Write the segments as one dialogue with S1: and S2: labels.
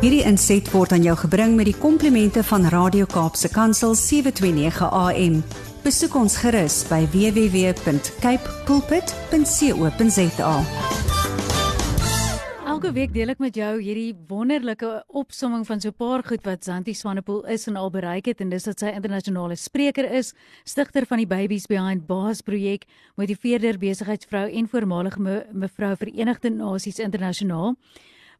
S1: Hierdie inset word aan jou gebring met die komplimente van Radio Kaapse Kansel 729 AM. Besoek ons gerus by www.cape pulpit.co.za.
S2: Elke week deel ek met jou hierdie wonderlike opsomming van so 'n paar goed wat Zanti Swanepoel is en al bereik het en dis dat sy internasionale spreker is, stigter van die Babies Behind Bars projek, motiveerder, besigheidsvrou en voormalige me, mevrou Verenigde Nasies internasionaal.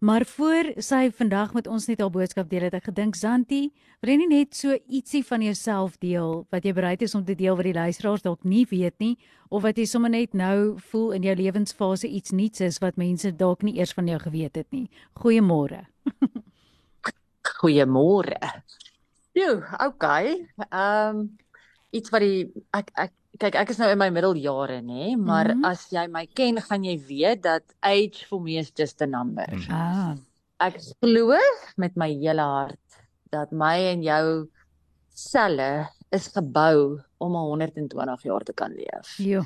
S2: Maar voor sy vandag met ons net haar boodskap deel het ek gedink Zanti, wil jy nie net so ietsie van jouself deel wat jy bereid is om te deel wat die luisteraars dalk nie weet nie of wat jy sommer net nou voel in jou lewensfase iets nuuts is wat mense dalk nie eers van jou geweet het nie. Goeiemôre.
S3: Goeiemôre. Jo, okay. Ehm um, iets wat die ek ek kyk ek is nou in my middeljare nê, maar mm -hmm. as jy my ken, gaan jy weet dat age for me is just a number.
S2: Ah.
S3: Ek glo met my hele hart dat my en jou selle is gebou om 120 jaar te kan leef.
S2: Jo.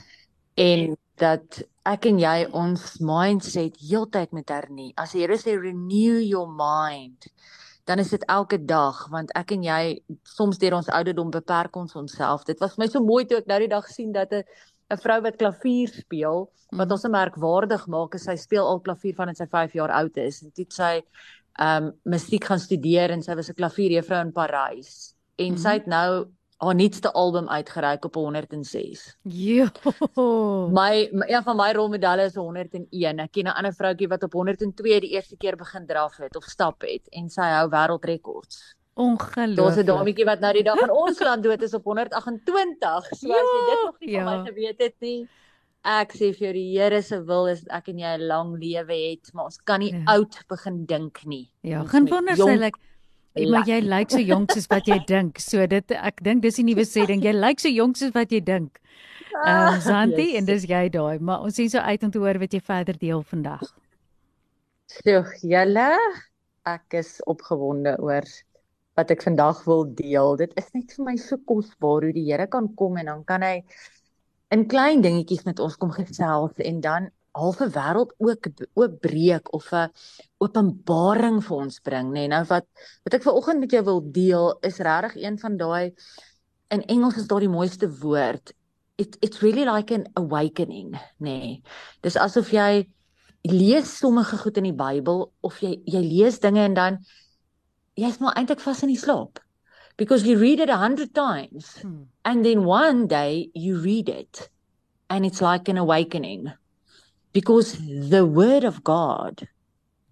S3: En dat ek en jy ons mindset heeltyd moet hernie. As die Here sê renew your mind, dan is dit elke dag want ek en jy soms deur ons ouderdom beperk ons onsself. Dit was my so mooi toe ek nou die dag sien dat 'n 'n vrou wat klavier speel, wat ons merkwaardig maak is sy speel al klavier vandat sy 5 jaar oud is en toe sy ehm um, musiek gaan studeer en sy was 'n klavierjuffrou in Parys. En mm -hmm. sy het nou haar nuutste album uitgereik op 106.
S2: Jo.
S3: My, my een van my rolmodelle is 101. Ek ken 'n ander vroutjie wat op 102 die eerste keer begin draf het of stap het en sy hou wêreldrekords.
S2: Ongelooflik.
S3: Daar's 'n dametjie wat nou die dag van ons land dood is op 128. So as jy dit nog nie
S2: Ja,
S3: van my
S2: ja.
S3: geweet het nie. Ek sê vir jou die Here se wil is ek en jy 'n lang lewe het, maar ons kan nie
S2: Ja.
S3: oud begin dink nie.
S2: Ja,
S3: moet
S2: wonder sy lyk maar jy lyk so jonk soos wat jy dink. So dit ek dink dis die nuwe sê ding. Jy lyk so jonk soos wat jy dink. Ehm um, Zanti
S3: yes.
S2: en dis jy daai, maar ons sien so uit om te hoor wat jy verder deel vandag.
S3: So, julle, ek is opgewonde oor wat ek vandag wil deel. Dit is net vir my so kosbaar hoe die Here kan kom en dan kan hy in klein dingetjies met ons kom gesels en dan halfe wêreld ook oopbreek of 'n openbaring vir ons bring, nê. Nee, nou wat wat ek vanoggend met jou wil deel is regtig een van daai in Engels is daar die mooiste woord. It it's really like an awakening, nê. Nee. Dis asof jy lees sommige goed in die Bybel of jy jy lees dinge en dan jy's maar eintlik vas in die slaap. Because you read it a hundred times
S2: Hmm.
S3: and then one day you read it and it's like an awakening. Because the word of God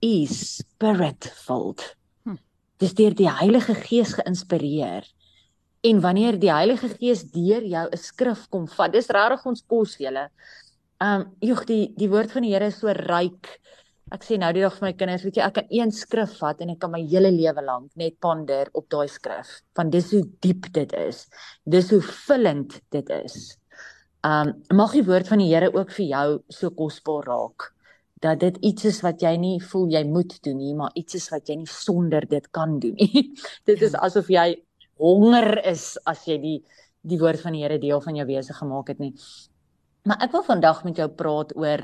S3: is spirit filled.
S2: Hmm.
S3: Dis deur die Heilige Gees geïnspireer. En wanneer die Heilige Gees deur jou 'n skrif kom vat, dis regtig ons kos julle. Um joh die die woord van die Here is so ryk. Ek sê nou die dag vir my kinders, weet jy, ek kan een skrif vat en ek kan my hele lewe lank net ponder op daai skrif. Van dis hoe diep dit is. Dis hoe vullend dit is. Um mag die woord van die Here ook vir jou so kosbaar raak dat dit iets is wat jy nie voel jy moet doen nie, maar iets is wat jy nie sonder dit kan doen nie. dit is asof jy honger is as jy die die woord van die Here deel van jou wese gemaak het nie. Maar ek wil vandag met jou praat oor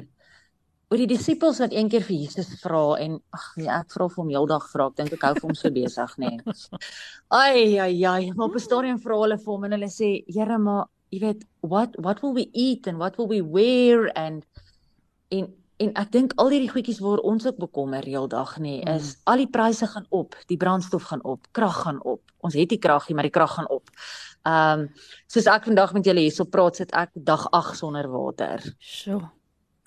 S3: oor die disippels wat eendag vir Jesus vra en ag nee, ek vra vir hom heeldag vra. Ek dink ek hou vir hom so besig, nê. Nee. Ai ai ai, maar op 'n stadium vra hulle vir hom en hulle sê, "Here, maar jy weet, what what will we eat and what will we wear and en en ek dink al hierdie goedjies waar ons ook bekommer heeldag nê, nee, is al die pryse gaan op, die brandstof gaan op, krag gaan op. Ons het nie krag nie, maar die krag gaan op. Ehm um, soos ek vandag met julle hierso praat, sit ek dag 8 sonder water.
S2: Sjoe.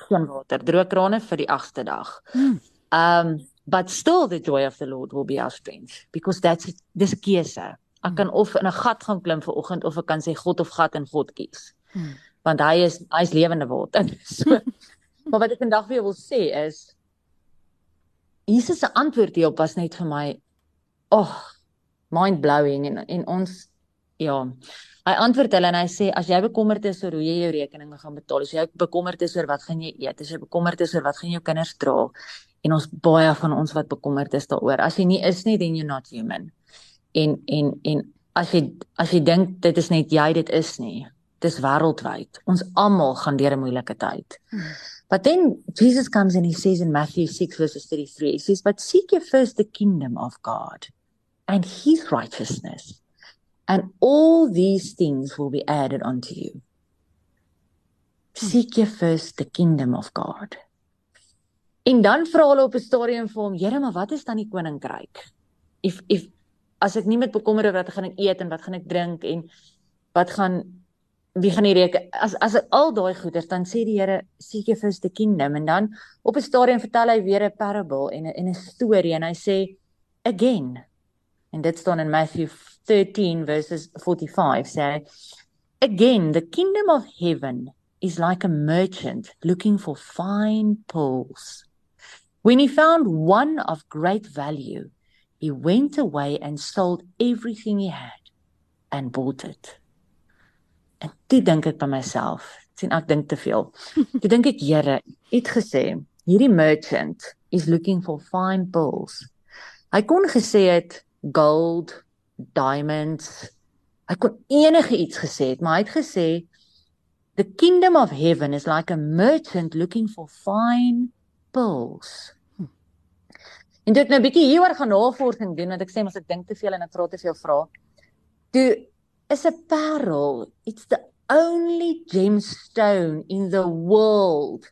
S3: Geen water, droë krane vir die 8ste dag.
S2: Hmm.
S3: Um but still the joy of the Lord will be our strength because that's dis 'n keuse. Ek kan of in 'n gat gaan klim vir oggend of ek kan sê God of gat en God kies.
S2: Hmm.
S3: Want hy is hy's lewende water. So maar wat ek vandag vir jou wil sê is Jesus se antwoord hierop was net vir my oh mind blowing en en ons ja hy antwoord hulle en hy sê as jy bekommerd is oor hoe jy jou rekeninge gaan betaal as jy bekommerd is oor wat gaan jy eet as jy bekommerd is oor wat gaan jou kinders dra en ons baie van ons wat bekommerd is daaroor as jy nie is nie then you're not human en en en as jy as jy dink dit is net jy dit is nie dis wêreldwyd ons almal gaan deur 'n moeilike tyd
S2: Hmm.
S3: But then Jesus comes and he says in Matthew 6 verses 33, he says, "But seek ye first the kingdom of God and his righteousness, and all these things will be added unto you." Seek ye first the kingdom of God. En dan vra hulle op 'n stadium vir hom, Here, maar wat is dan die koninkryk? If if as ek nie met bekommer oor wat gaan ek eet en wat gaan ek drink en wat gaan wie gaan nie reken as as al daai goeders dan sê die Here seek jy first the kingdom. En dan op 'n stadium vertel hy weer 'n parable en 'n en 'n storie en hy sê again. En dit staan in Matthew 13 verses 45 sê again the kingdom of heaven is like a merchant looking for fine pearls. When he found one of great value, he went away and sold everything he had and bought it. En toe dink ek by myself, sien ek dink te veel. Toe dink ek, Here, het gesê, hierdie merchant is looking for fine pearls. Hy kon gesê het gold, diamonds. Hy kon enige iets gesê het, maar hy het gesê the kingdom of heaven is like a merchant looking for fine pearls. En dit nou 'n bietjie hieroor gaan navorsing doen want ek sê mos ek dink te veel en ek vra te veel vrae. Toe is 'n parel, it's the only gemstone in the world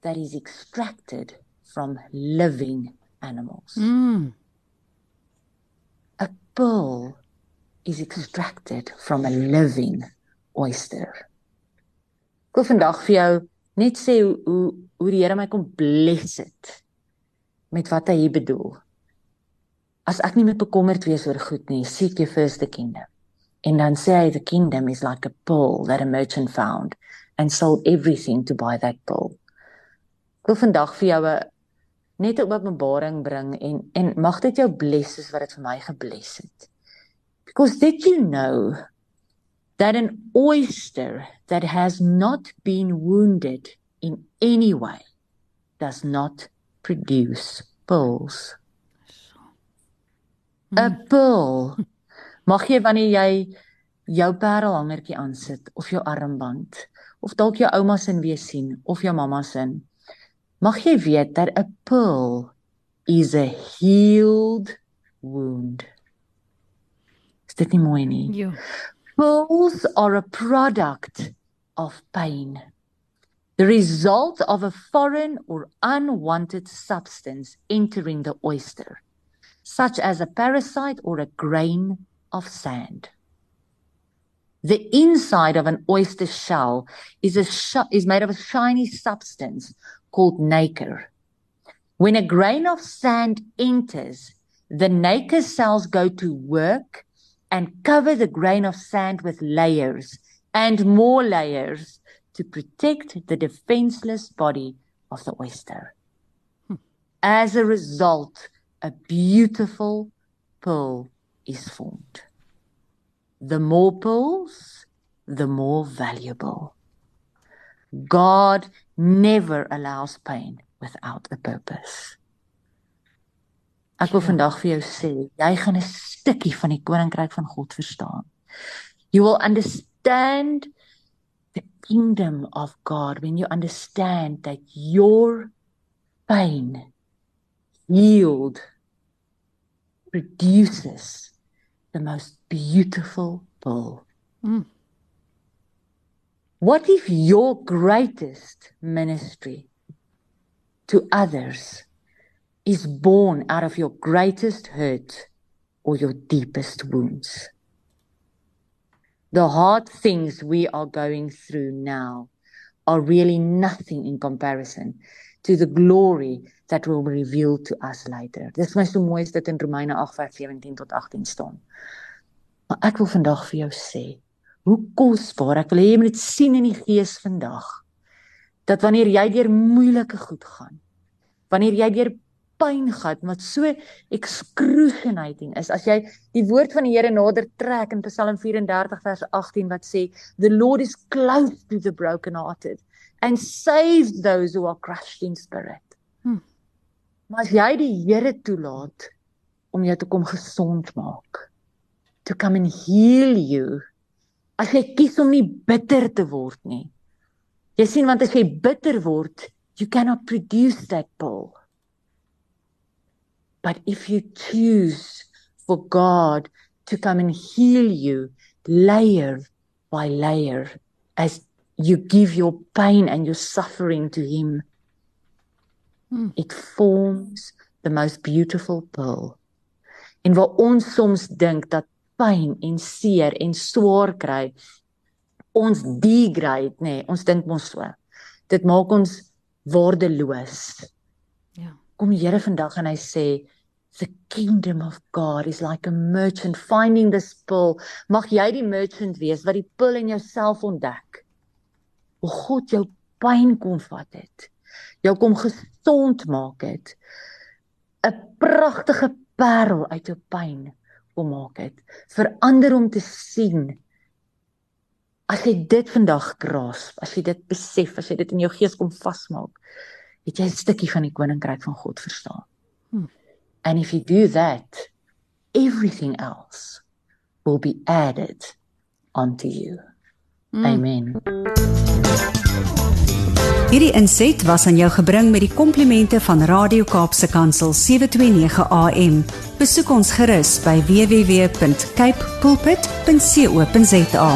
S3: that is extracted from living animals.
S2: Mm.
S3: A pearl is extracted from a living oyster. Ek wil vandag vir jou net sê hoe hoe, hoe die Here my kom bless het met wat hy hier bedoel. As ek nie met bekommerd wees oor goed nie, seek jy first the kingdom. En dan sê hy the kingdom is like a pearl that a merchant found and sold everything to buy that pearl. Ek wil vandag vir jou 'n net 'n openbaring bring en en mag dit jou bless soos wat dit vir my gebless het. Because did you know that an oyster that has not been wounded in any way does not produce pearls. 'n Pearl. Mag jy wanneer jy jou parelhangertjie aansit of jou armband of dalk jou ouma se weer sien of jou mamma se mag jy weet dat 'n pearl is a healed wound. Is dit nie mooi nie?
S2: Ja.
S3: Pearls are a product of pain. The result of a foreign or unwanted substance entering the oyster, such as a parasite or a grain of sand. The inside of an oyster shell is, a sh- is made of a shiny substance called nacre. When a grain of sand enters, the nacre cells go to work and cover the grain of sand with layers and more layers to protect the defenseless body of the oyster. As a result, a beautiful pearl is formed. The more pearls, the more valuable. God never allows pain without a purpose. Ek wil vandag vir jou sê, jy gaan 'n stukkie van die koninkryk van God verstaan. You will understand kingdom of God when you understand that your pain healed produces the most beautiful pearl.
S2: Mm.
S3: What if your greatest ministry to others is born out of your greatest hurt or your deepest wounds? The hard things we are going through now are really nothing in comparison to the glory that will be revealed to us later. Dis my so mooi is dit in Romeine 8:17 tot 18 staan. Maar ek wil vandag vir jou sê, hoe kosbaar ek wil hê jy moet dit sien in die gees vandag. Dat wanneer jy deur moeilike goed gaan, wanneer jy deur pyn gaan wat so excruciating is as jy die woord van die Here nader trek in Psalm 34 vers 18 wat sê the Lord is close to the brokenhearted and saves those who are crushed in spirit.
S2: Hmm.
S3: Maar as jy die Here toelaat om jou te kom gesond maak, to come and heal you. As jy kies om nie bitter te word nie. Jy sien want as jy bitter word, You cannot produce that pill. But if you choose for God to come and heal you layer by layer as you give your pain and your suffering to Him, mm. it forms the most beautiful pearl. En waar ons soms dink dat pyn en seer en swaar kry ons degrade nê, nee, ons dink mos so. Dit maak ons waardeloos. Kom die Here vandag en hy sê the kingdom of God is like a merchant finding this pearl. Mag jy die merchant wees wat die pearl in jouself ontdek. O God jou pyn kom vat het. Jou kom gesond maak het. 'n Pragtige parel uit jou pyn kom maak het. Verander om te sien As jy dit vandag grasp, as jy dit besef, as jy dit in jou gees kom vasmaak, het jy 'n stukkie van die koninkryk van God verstaan. Hmm. And if you do that, everything else will be added onto you. Hmm. Amen.
S1: Hierdie inset was aan jou gebring met die komplimente van Radio Kaapse Kansel 729 AM. Besoek ons gerus by www.cape pulpit.co.za.